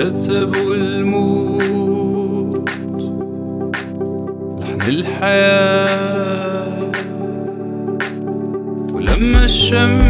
كتبوا الموت لحن الحياة ولما الشمس